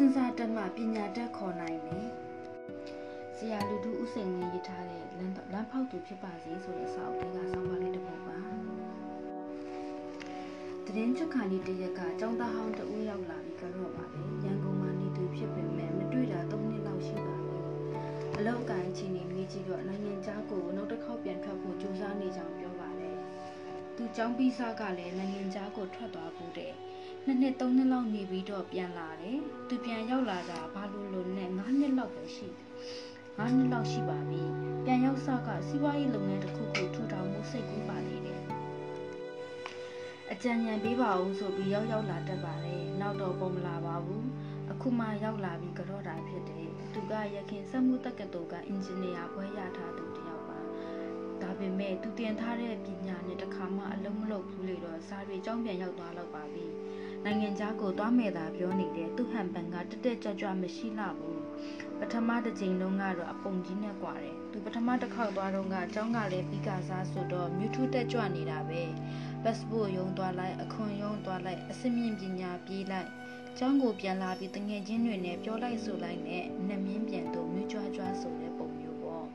စဉ်းစားတတ်မှပညာတတ်ခေါ်နိုင်တယ်ဆရာလူထုဥစိန်ဝင်ရေးထားတဲ့လမ်းလမ်းဖောက်သူဖြစ်ပါစေဆိုတဲ့စာအုပ်လေးကဆောင်းပါးလေးတစ်ပုဒ်ပါတရင်ချက်ခါလေးတရက်ကចောင်းသားဟောင်းတဦးရောက်လာပြီးကတော့ပါပဲရန်ကုန်မှာနေသူဖြစ်ပေမဲ့မတွေ့တာ၃နှစ်လောက်ရှိပါပြီအလောက်ကိုင်းချင်းနေမိကြည့်တော့နိုင်ငံခြားကိုနောက်တစ်ခေါက်ပြန်ထွက်ဖို့ကြိုးစားနေကြောင်းပြောပါတယ်သူចောင်းပြီးစားကလည်းနိုင်ငံခြားကိုထွက်သွားဖို့တဲ့ နှစ်နှစ်သုံးနှစ်လောက်နေပြီးတော့ပြန်လာတယ်။သူပြန်ရောက်လာတာဘာလို့လို့နဲ့9နှစ်လောက်ပဲရှိတယ်။9နှစ်လောက်ရှိပါပြီ။ပြန်ရောက်စကစီးပွားရေးလုပ်ငန်းတစ်ခုခုထူထောင်မှုစိတ်ကူးပါနေတယ်။အကြံဉာဏ်ပေးပါဦးဆိုပြီးရောက်ရောက်လာတတ်ပါတယ်။နောက်တော့ပုံမလာပါဘူး။အခုမှရောက်လာပြီးကြော့တာဖြစ်တယ်။သူကရခင်စက်မှုတက္ကသိုလ်ကအင်ဂျင်နီယာဘွဲရထားသူတယောက်ပါ။ဒါပေမဲ့သူတင်ထားတဲ့ပညာနဲ့တစ်ခါမှအလုံးမလုပ်ဘူးလေတော့စာတွေကြောင်းပြန်ရောက်သွားတော့ပါပြီ။ နိုင်ငံခြားကိုသွားမယ်သာပြောနေတဲ့သူ့ဟန်ပန်ကတက်တက်ကြွကြွမရှိလာဘူးပထမတစ်ချိန်လုံးကတော့အပုံကြီးနဲ့ကွာတယ်သူပထမတစ်ခေါက်သွားတော့ကအเจ้าကလည်းပြီးကစားဆိုတော့မြူထူတက်ကြွနေတာပဲပတ်စပို့ရုံသွားလိုက်အခွန်ရုံသွားလိုက်အစမြင့်ပညာပြေးလိုက်ကျောင်းကိုပြန်လာပြီးတငယ်ချင်းတွေနဲ့ပြောလိုက်ဆိုလိုက်နဲ့နှမင်းပြန်တော့မြူကြွကြွဆိုတဲ့ပုံမျိုးပေါ့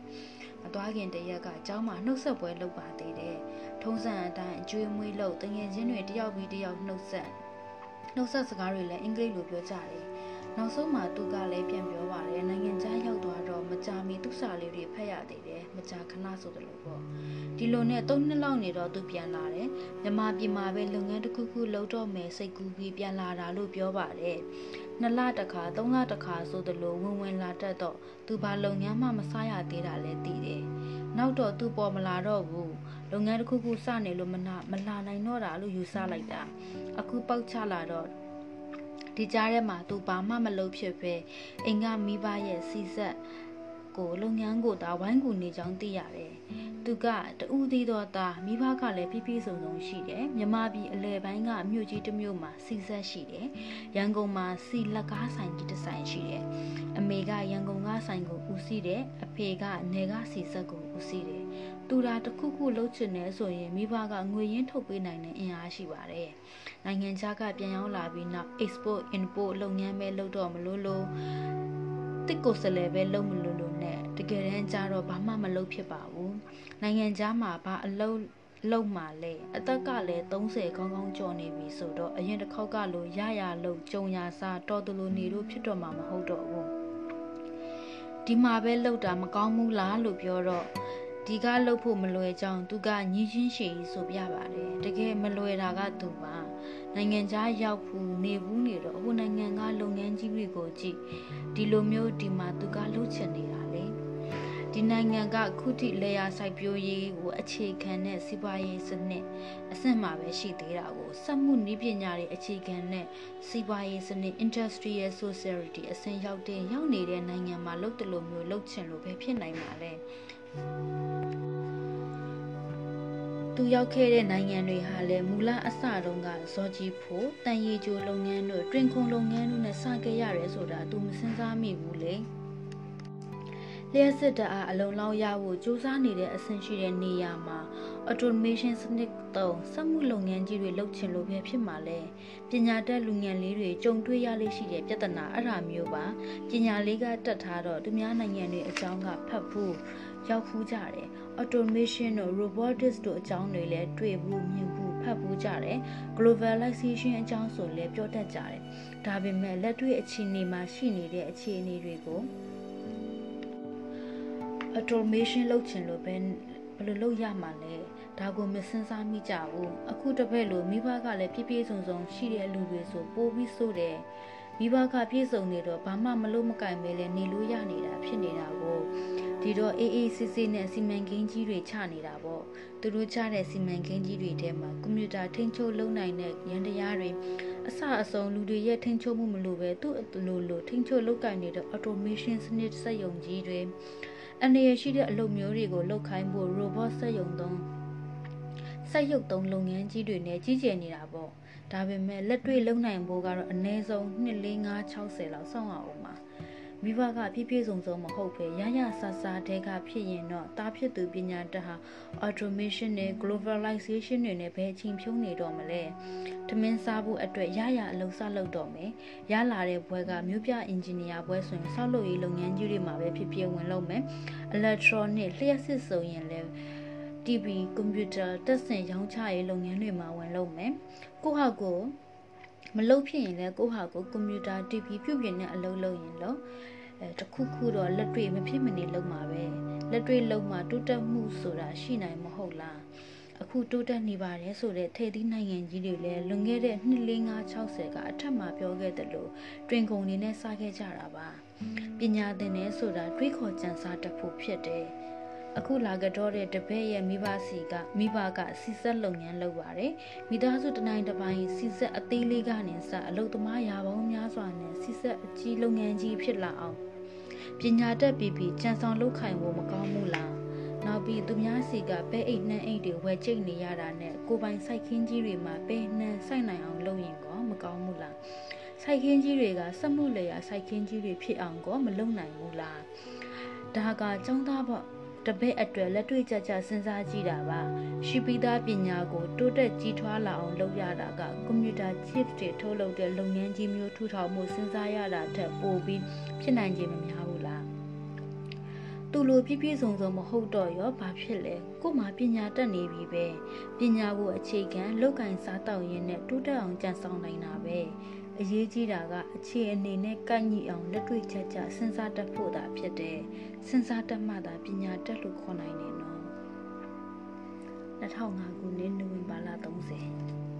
မသွားခင်တရက်ကကျောင်းမှာနှုတ်ဆက်ပွဲလုပ်ပါသေးတယ်ထုံးစံအတိုင်းအကျွေးမွေးလို့တငယ်ချင်းတွေတယောက်ပြီးတယောက်နှုတ်ဆက် နှုတ်ဆက်စကားတွေလည်းအင်္ဂလိပ်လိုပြောကြတယ်။နောက်ဆုံးမှသူကလည်းပြန်ပြောပါတယ်နိုင်ငံခြားရောက်သွားတော့ မကြာမီသူ့စာလေးတွေဖတ်ရသေးတယ်မကြာခဏဆိုတယ်လို့ပေါ့။ဒီလိုနဲ့၃နှစ်လောက်နေတော့သူပြန်လာတယ်။မြမပြည်မှာပဲလုပ်ငန်းတစ်ခုခုလုပ်တော့မယ်စိတ်ကူးပြီးပြန်လာတာလို့ပြောပါတယ်။နှစ်လတခါသုံးလတခါဆိုသလိုဝင်ဝင်လာတတ်တော့သူဘာလုပ်ငန်းမှမစားရသေးတာလည်းသိတယ်။နောက်တော့သူပေါ်မလာတော့ဘူး။လုပ်ငန်းတစ်ခုခုစနေလို့မနာမလာနိုင်တော့တာလို့ယူဆလိုက်တာ။အခုပေါက်ချလာတော့ဒီကြားထဲမှာသူဘာမှမလုပ်ဖြစ်ပဲအိမ်ကမိဘရဲ့စီဆက် ကိုလုပ်ငန်းကိုဒါဝိုင်းကူနေကြောင်းသိရတယ်။သူကတူးသေးတော့သားမိဘကလည်းပြည့်ပြည့်စုံစုံရှိတယ်။မြမပြည်အလဲပိုင်းကမြို့ကြီးတစ်မြို့မှာစီဆက်ရှိတယ်။ရန်ကုန်မှာစီလက်ကားဆိုင်ကြီးတစ်ဆိုင်ရှိတယ်။အမေကရန်ကုန်ကဆိုင်ကိုဦးစီးတယ်။အဖေကနေကစီဆက်ကိုဦးစီးတယ်။သူတာတစ်ခုခုလှုပ်ချင်တယ်ဆိုရင်မိဘကငွေရင်းထုတ်ပေးနိုင်တဲ့အင်အားရှိပါတယ်။နိုင်ငံခြားကပြန်ရောက်လာပြီးနောက် export import လုပ်ငန်းပဲလုပ်တော့မလို့လို့ တစ်ကိုစလဲပဲလုပ်မလို့လို့နဲ့တကယ်တမ်းကျတော့ဘာမှမလုပ်ဖြစ်ပါဘူးနိုင်ငံခြားမှာဘာအလုပ်လုံမှလဲအသက်ကလည်း30ခေါင်းခေါင်းကျော်နေပြီဆိုတော့အရင်တစ်ခေါက်ကလိုရရလုံကြုံရစားတော်သူလိုနေလို့ဖြစ်တော့မှာမဟုတ်တော့ဘူးဒီမှာပဲလှုပ်တာမကောင်းဘူးလားလို့ပြောတော့ ဒီကလှုပ်ဖို့မလွယ်ကြောင်းသူကညီချင်းရှည်ဆိုပြပါတယ်တကယ်မလွယ်တာကသူပါနိုင်ငံခြားရောက်ဘူးနေဘူးနေတော့အခုနိုင်ငံကလုပ်ငန်းကြီးတွေကိုကြည့်ဒီလိုမျိုးဒီမှာသူကလှုပ်ချင်နေတာလေဒီနိုင်ငံကခုထိလေယာစိုက်ပျိုးရေးကိုအခြေခံတဲ့စီးပွားရေးစနစ်အဆင့်မှာပဲရှိသေးတာကိုစက်မှုနည်းပညာတွေအခြေခံတဲ့စီးပွားရေးစနစ် industrial society အဆင့်ရောက်တဲ့ရောက်နေတဲ့နိုင်ငံမှာလုပ်တယ်လို့မျိုးလုပ်ချင်လို့ပဲဖြစ်နိုင်ပါလေ သူရောက်ခဲ့တဲ့နိုင်ငံတွေဟာလည်းမူလအစတုန်းကဇော်ကြီးဖို့တန်ရီကျိုလုပ်ငန်းတို့တွင်ခုံလုပ်ငန်းတို့နဲ့စခဲ့ရတယ်ဆိုတာသူမစင်စားမိဘူးလေလျှက်စစ်တအားအလုံးလောက်ရဖို့စူးစမ်းနေတဲ့အဆင့်ရှိတဲ့နေရာမှာ automation စနစ်သုံးစက်မှုလုပ်ငန်းကြီးတွေလုပ်ချင်လို့ပဲဖြစ်မှာလဲပညာတတ်လူငယ်လေးတွေကြုံတွေ့ရလိမ့်ရှိတဲ့ပြဿနာအဲ့ဒါမျိုးပါပညာလေးကတက်ထားတော့သူများနိုင်ငံတွေအကြောင်းကဖတ်ဖို့ ရောက်ဖူးကြတယ် automation တို့ robotics တို့အကြောင်းတွေလည်းတွေ့ဘူးမြင်ဘူးဖတ်ဘူးကြတယ် globalization အကြောင်းဆိုလည်းပြောတတ်ကြတယ်ဒါပေမဲ့လက်တွေ့အခြေအနေမှာရှိနေတဲ့အခြေအနေတွေကို automation လုပ်ချင်လို့ပဲဘယ်လိုလုပ်ရမှာလဲဒါကိုမစင်စားမိကြဘူးအခုတပည့်လိုမိဘကလည်းပြည့်ပြည့်စုံစုံရှိတဲ့လူတွေဆိုပိုးပြီးဆိုတယ် မိဘကပြည့်စုံနေတော့ဘာမှမလို့မကင်ပဲလဲနေလို့ရနေတာဖြစ်နေတာကိုဒီတော့အေးအေးစစ်စစ်နဲ့စီမံကိန်းကြီးတွေချနေတာပေါ့သူတို့ချတဲ့စီမံကိန်းကြီးတွေထဲမှာကွန်ပျူတာထိန်းချုပ်လုပ်နိုင်တဲ့ရန်တရားတွေအစအဆုံးလူတွေရဲ့ထိန်းချုပ်မှုမလို့ပဲသူ့လိုလိုထိန်းချုပ်လုပ်ကင်နေတဲ့ automation စနစ်စက်ရုံကြီးတွေအနေရရှိတဲ့အလုပ်မျိုးတွေကိုလုပ်ခိုင်းဖို့ robot စက်ရုံသုံးစက်ရုပ်သုံးလုပ်ငန်းကြီးတွေနဲ့ကြီးကျယ်နေတာပေါ့ ဒါပေမဲ့လက်တွေ့လုံနိုင်ဖို့ကတော့အနည်းဆုံး2 4 5 60လောက်စောင့်ရအောင်ပါမိဘကပြည့်ပြည့်စုံစုံမဟုတ်ပဲရရဆဆတဲကဖြစ်ရင်တော့တားဖြစ်သူပညာတတ်ဟာ automation နဲ့ globalization တွေနဲ့ဘယ်အချိန်ဖြုံးနေတော့မလဲတမင်းစားဖို့အတွက်ရရအလုပ်စလုပ်တော့မယ်ရလာတဲ့ဘွဲကမြို့ပြအင်ဂျင်နီယာဘွဲဆိုရင်ဆောက်လုပ်ရေးလုပ်ငန်းကြီးတွေမှာပဲဖြစ်ဖြစ်ဝင်လုပ်မယ် electronic လျှက်စစ်ဆိုရင်လည်း TV ကွန်ပျူတာတက်ဆင်ရောင်းချရေးလုပ်ငန်းတွေမှာဝင်လုပ်မယ်ကိုဟာကိုမလုပ်ဖြစ်ရင်လည်းကိုဟာကိုကွန်ပျူတာ TV ပြုပြင်တဲ့အလုပ်လုပ်ရင်လို့အဲတခုခုတော့လက်တွေ့မဖြစ်မနေလုပ်မှာပဲလက်တွေ့လုပ်မှာတိုးတက်မှုဆိုတာရှိနိုင်မဟုတ်လားအခုတိုးတက်နေပါတယ်ဆိုတဲ့ထိပ်သီးနိုင်ငံကြီးတွေလည်းလွန်ခဲ့တဲ့နှစ်4560ကအထက်မှာပြောခဲ့တယ်လို့တွင်ကုန်နေနဲ့စားခဲ့ကြတာပါပညာသင်နေဆိုတာတွေးခေါ်ကြံစားတတ်ဖို့ဖြစ်တယ် အခုလာကြတော့တဲ့တပည့်ရဲ့မိဘစီကမိဘကစီဆက်လုပ်ငန်းလုပ်ပါတယ်မိသားစုတနိုင်တစ်ပိုင်းစီဆက်အသေးလေးကနေစအလုပ်သမားရာပေါင်းများစွာနဲ့စီဆက်အကြီးလုပ်ငန်းကြီးဖြစ်လာအောင်ပညာတတ်ပြီးပြီးကြံဆောင်လုပ်ခိုင်ဖို့မကောင်းဘူးလားနောက်ပြီးသူများစီကပဲအိတ်နှမ်းအိတ်တွေဝယ်ကျိတ်နေရတာနဲ့ကိုပိုင်စိုက်ခင်းကြီးတွေမှာပဲနှမ်းစိုက်နိုင်အောင်လုပ်ရင်ကောမကောင်းဘူးလားစိုက်ခင်းကြီးတွေကစက်မှုလေယာစိုက်ခင်းကြီးတွေဖြစ်အောင်ကောမလုပ်နိုင်ဘူးလားဒါကចောင်းသားပေါ့ တပည့်အတွက်လက်တွေ့ကြကြစဉ်းစားကြည့်တာပါရှိပြီးသားပညာကိုတိုးတက်ကြီးထွားလာအောင်လုပ်ရတာကကွန်ပျူတာ chip တွေထုတ်လုပ်တဲ့လုပ်ငန်းကြီးမျိုးထူထောင်မှုစဉ်းစားရတာထက်ပိုပြီးဖြစ်နိုင်ခြင်းမများဘူးလားသူလိုပြည့်ပြည့်စုံစုံမဟုတ်တော့ရောဘာဖြစ်လဲကို့မှာပညာတတ်နေပြီပဲပညာကိုအခြေခံလောက်ကင်စားတောက်ရင်းနဲ့တိုးတက်အောင်ကြံဆောင်နိုင်တာပဲ အရေးကြီးတာကအခြေအနေနဲ့ကန့်ညိအောင်လက်တွေ့ချက်ချစဉ်းစားတတ်ဖို့သာဖြစ်တယ်စဉ်းစားတတ်မှသာပညာတတ်လို့ခေါ်နိုင်တယ်နော်2005ခုနှစ်နိုဝင်ဘာလ30